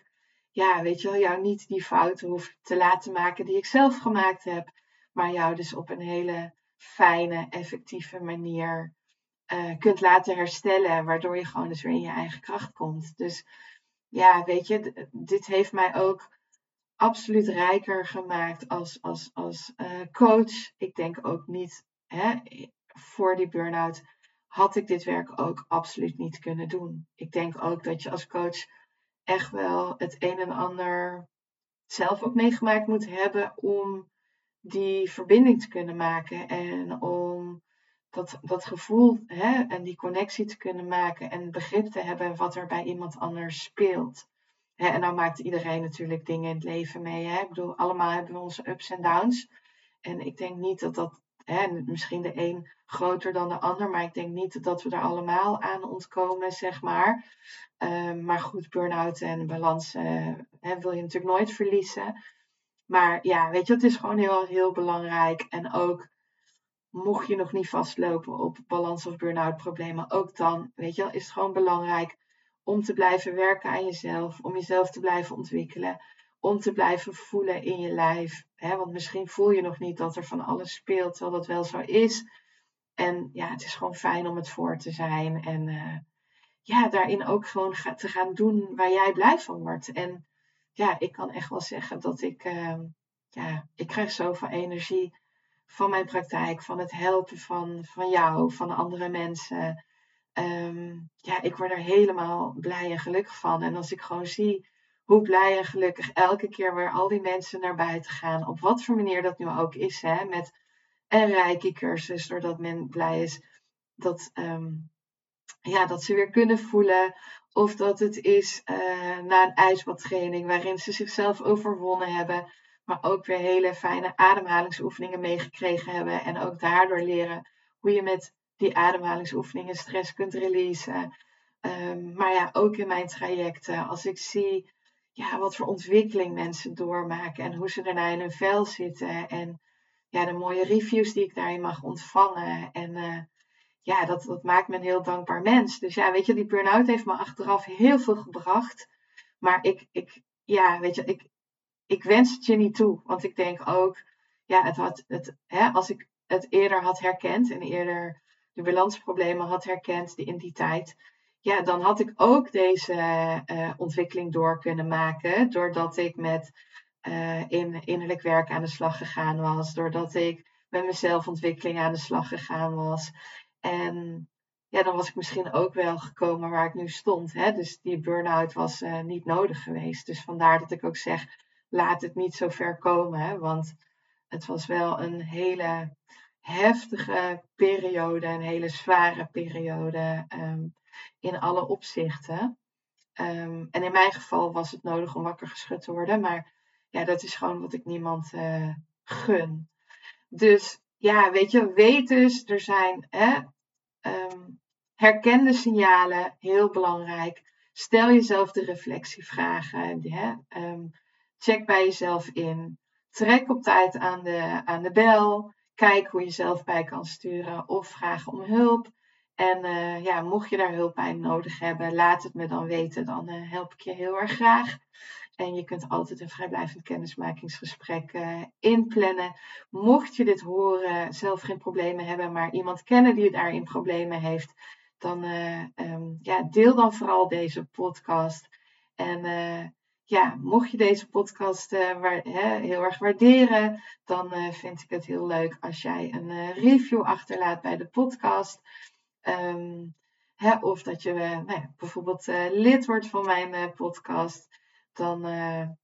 ja, weet je wel, jou niet die fouten hoeft te laten maken die ik zelf gemaakt heb. Maar jou dus op een hele fijne, effectieve manier uh, kunt laten herstellen. Waardoor je gewoon dus weer in je eigen kracht komt. Dus ja, weet je, dit heeft mij ook absoluut rijker gemaakt als, als, als uh, coach. Ik denk ook niet, hè, voor die burn-out had ik dit werk ook absoluut niet kunnen doen. Ik denk ook dat je als coach echt wel het een en ander zelf ook meegemaakt moet hebben om die verbinding te kunnen maken en om dat, dat gevoel hè, en die connectie te kunnen maken en begrip te hebben wat er bij iemand anders speelt. Hè, en nou maakt iedereen natuurlijk dingen in het leven mee. Hè? Ik bedoel, allemaal hebben we onze ups en downs. En ik denk niet dat dat, hè, misschien de een groter dan de ander, maar ik denk niet dat we er allemaal aan ontkomen, zeg maar. Ehm, maar goed, burn-out en balans hè, wil je natuurlijk nooit verliezen. Maar ja, weet je, het is gewoon heel, heel belangrijk. En ook mocht je nog niet vastlopen op balans of burn-out problemen, ook dan, weet je is het gewoon belangrijk om te blijven werken aan jezelf, om jezelf te blijven ontwikkelen, om te blijven voelen in je lijf. Hè? Want misschien voel je nog niet dat er van alles speelt, terwijl dat wel zo is. En ja, het is gewoon fijn om het voor te zijn. En uh, ja, daarin ook gewoon te gaan doen waar jij blij van wordt. En ja, ik kan echt wel zeggen dat ik, uh, ja, ik krijg zoveel energie van mijn praktijk, van het helpen van, van jou, van andere mensen. Um, ja, ik word er helemaal blij en gelukkig van. En als ik gewoon zie hoe blij en gelukkig elke keer weer al die mensen naar buiten gaan, op wat voor manier dat nu ook is, hè, met een rijke cursus, doordat men blij is dat, um, ja, dat ze weer kunnen voelen. Of dat het is uh, na een ijsbadtraining waarin ze zichzelf overwonnen hebben. Maar ook weer hele fijne ademhalingsoefeningen meegekregen hebben. En ook daardoor leren hoe je met die ademhalingsoefeningen stress kunt releasen. Um, maar ja, ook in mijn trajecten, als ik zie ja, wat voor ontwikkeling mensen doormaken en hoe ze daarna in hun vel zitten. En ja, de mooie reviews die ik daarin mag ontvangen. En uh, ja, dat, dat maakt me een heel dankbaar mens. Dus ja, weet je, die burn-out heeft me achteraf heel veel gebracht. Maar ik, ik ja, weet je, ik, ik wens het je niet toe. Want ik denk ook, ja, het had, het, hè, als ik het eerder had herkend en eerder de balansproblemen had herkend in die tijd, ja, dan had ik ook deze uh, ontwikkeling door kunnen maken. Doordat ik met uh, in innerlijk werk aan de slag gegaan was. Doordat ik met mijn zelfontwikkeling aan de slag gegaan was. En ja, dan was ik misschien ook wel gekomen waar ik nu stond. Hè? Dus die burn-out was uh, niet nodig geweest. Dus vandaar dat ik ook zeg, laat het niet zo ver komen. Hè? Want het was wel een hele heftige periode, een hele zware periode um, in alle opzichten. Um, en in mijn geval was het nodig om wakker geschud te worden, maar ja, dat is gewoon wat ik niemand uh, gun. Dus ja, weet je, weet dus, er zijn hè, um, herkende signalen, heel belangrijk. Stel jezelf de reflectievragen. Hè, check bij jezelf in. Trek op tijd aan de, aan de bel. Kijk hoe je zelf bij kan sturen of vraag om hulp. En uh, ja, mocht je daar hulp bij nodig hebben, laat het me dan weten. Dan uh, help ik je heel erg graag. En je kunt altijd een vrijblijvend kennismakingsgesprek uh, inplannen. Mocht je dit horen, zelf geen problemen hebben, maar iemand kennen die daarin problemen heeft, dan um, ja, deel dan vooral deze podcast. En ja, mocht je deze podcast uh, waar, hè, heel erg waarderen, dan uh, vind ik het heel leuk als jij een uh, review achterlaat bij de podcast. Um, hè, of dat je nou bijvoorbeeld lid wordt van mijn podcast. Dan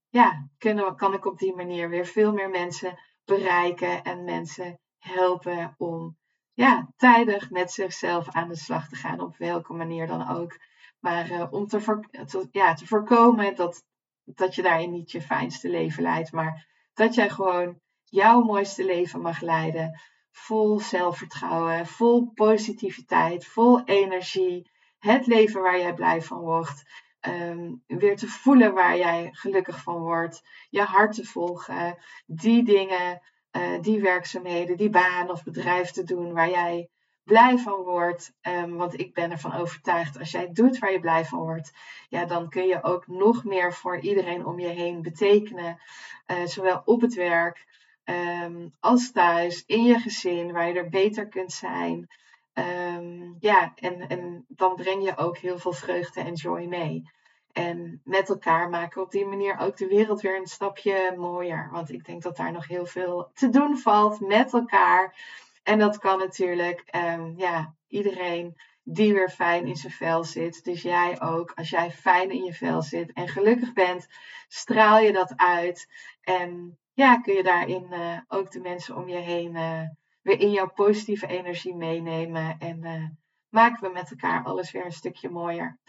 ja, kan ik op die manier weer veel meer mensen bereiken en mensen helpen om ja, tijdig met zichzelf aan de slag te gaan, op welke manier dan ook. Maar om te, ja, te voorkomen dat dat je daarin niet je fijnste leven leidt, maar dat jij gewoon jouw mooiste leven mag leiden. Vol zelfvertrouwen, vol positiviteit, vol energie. Het leven waar jij blij van wordt. Ehm, weer te voelen waar jij gelukkig van wordt. Je hart te volgen. Die dingen, uh, die werkzaamheden, die baan of bedrijf te doen waar jij blij van wordt. Um, want ik ben ervan overtuigd, als jij doet waar je blij van wordt, ja, dan kun je ook nog meer voor iedereen om je heen betekenen. Uh, zowel op het werk um, als thuis, in je gezin, waar je er beter kunt zijn. Um, ja, en, en dan breng je ook heel veel vreugde en joy mee. En met elkaar maken we op die manier ook de wereld weer een stapje mooier. Want ik denk dat daar nog heel veel te doen valt met elkaar. En dat kan natuurlijk, um, ja, iedereen die weer fijn in zijn vel zit. Dus jij ook, als jij fijn in je vel zit en gelukkig bent, straal je dat uit. En ja, kun je daarin uh, ook de mensen om je heen uh, weer in jouw positieve energie meenemen. En uh, maken we met elkaar alles weer een stukje mooier.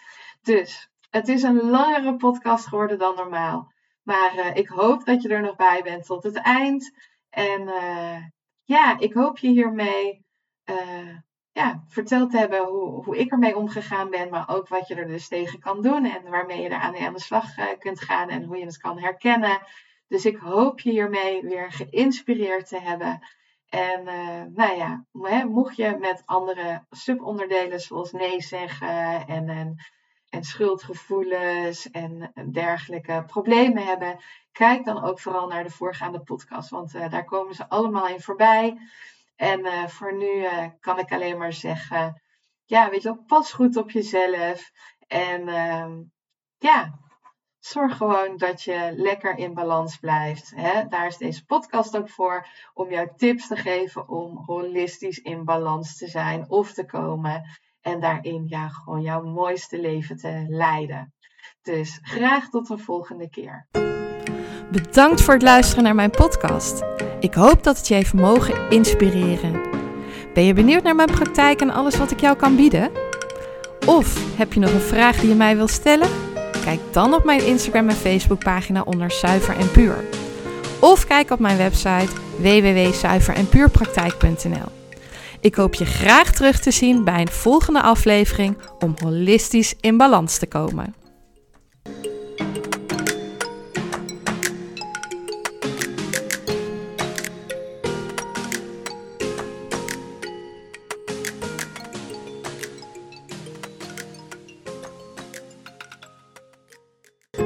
Dus het is een langere podcast geworden dan normaal. Maar ik hoop dat je er nog bij bent tot het eind. En ja, ik hoop je hiermee uh, ja, verteld te hebben hoe, hoe ik ermee omgegaan ben, maar ook wat je er dus tegen kan doen en waarmee je er aan, de slag uh, kunt gaan en hoe je het kan herkennen. Dus ik hoop je hiermee weer geïnspireerd te hebben. En uh, nou ja, mocht je met andere subonderdelen zoals nee zeggen en, en, en schuldgevoelens en dergelijke problemen hebben, kijk dan ook vooral naar de voorgaande podcast, want uh, daar komen ze allemaal in voorbij. En uh, voor nu uh, kan ik alleen maar zeggen, ja, weet je wel, pas goed op jezelf. En ehm, ja, zorg gewoon dat je lekker in balans blijft. Hè? Daar is deze podcast ook voor, om jou tips te geven om holistisch in balans te zijn of te komen. En daarin ja, gewoon jouw mooiste leven te leiden. Dus graag tot de volgende keer. Bedankt voor het luisteren naar mijn podcast. Ik hoop dat het je heeft mogen inspireren. Ben je benieuwd naar mijn praktijk en alles wat ik jou kan bieden? Of heb je nog een vraag die je mij wilt stellen? Kijk dan op mijn Instagram en Facebook pagina onder Zuiver en Puur. Of kijk op mijn website www.zuiverenpuurpraktijk.nl. Ik hoop je graag terug te zien bij een volgende aflevering om holistisch in balans te komen.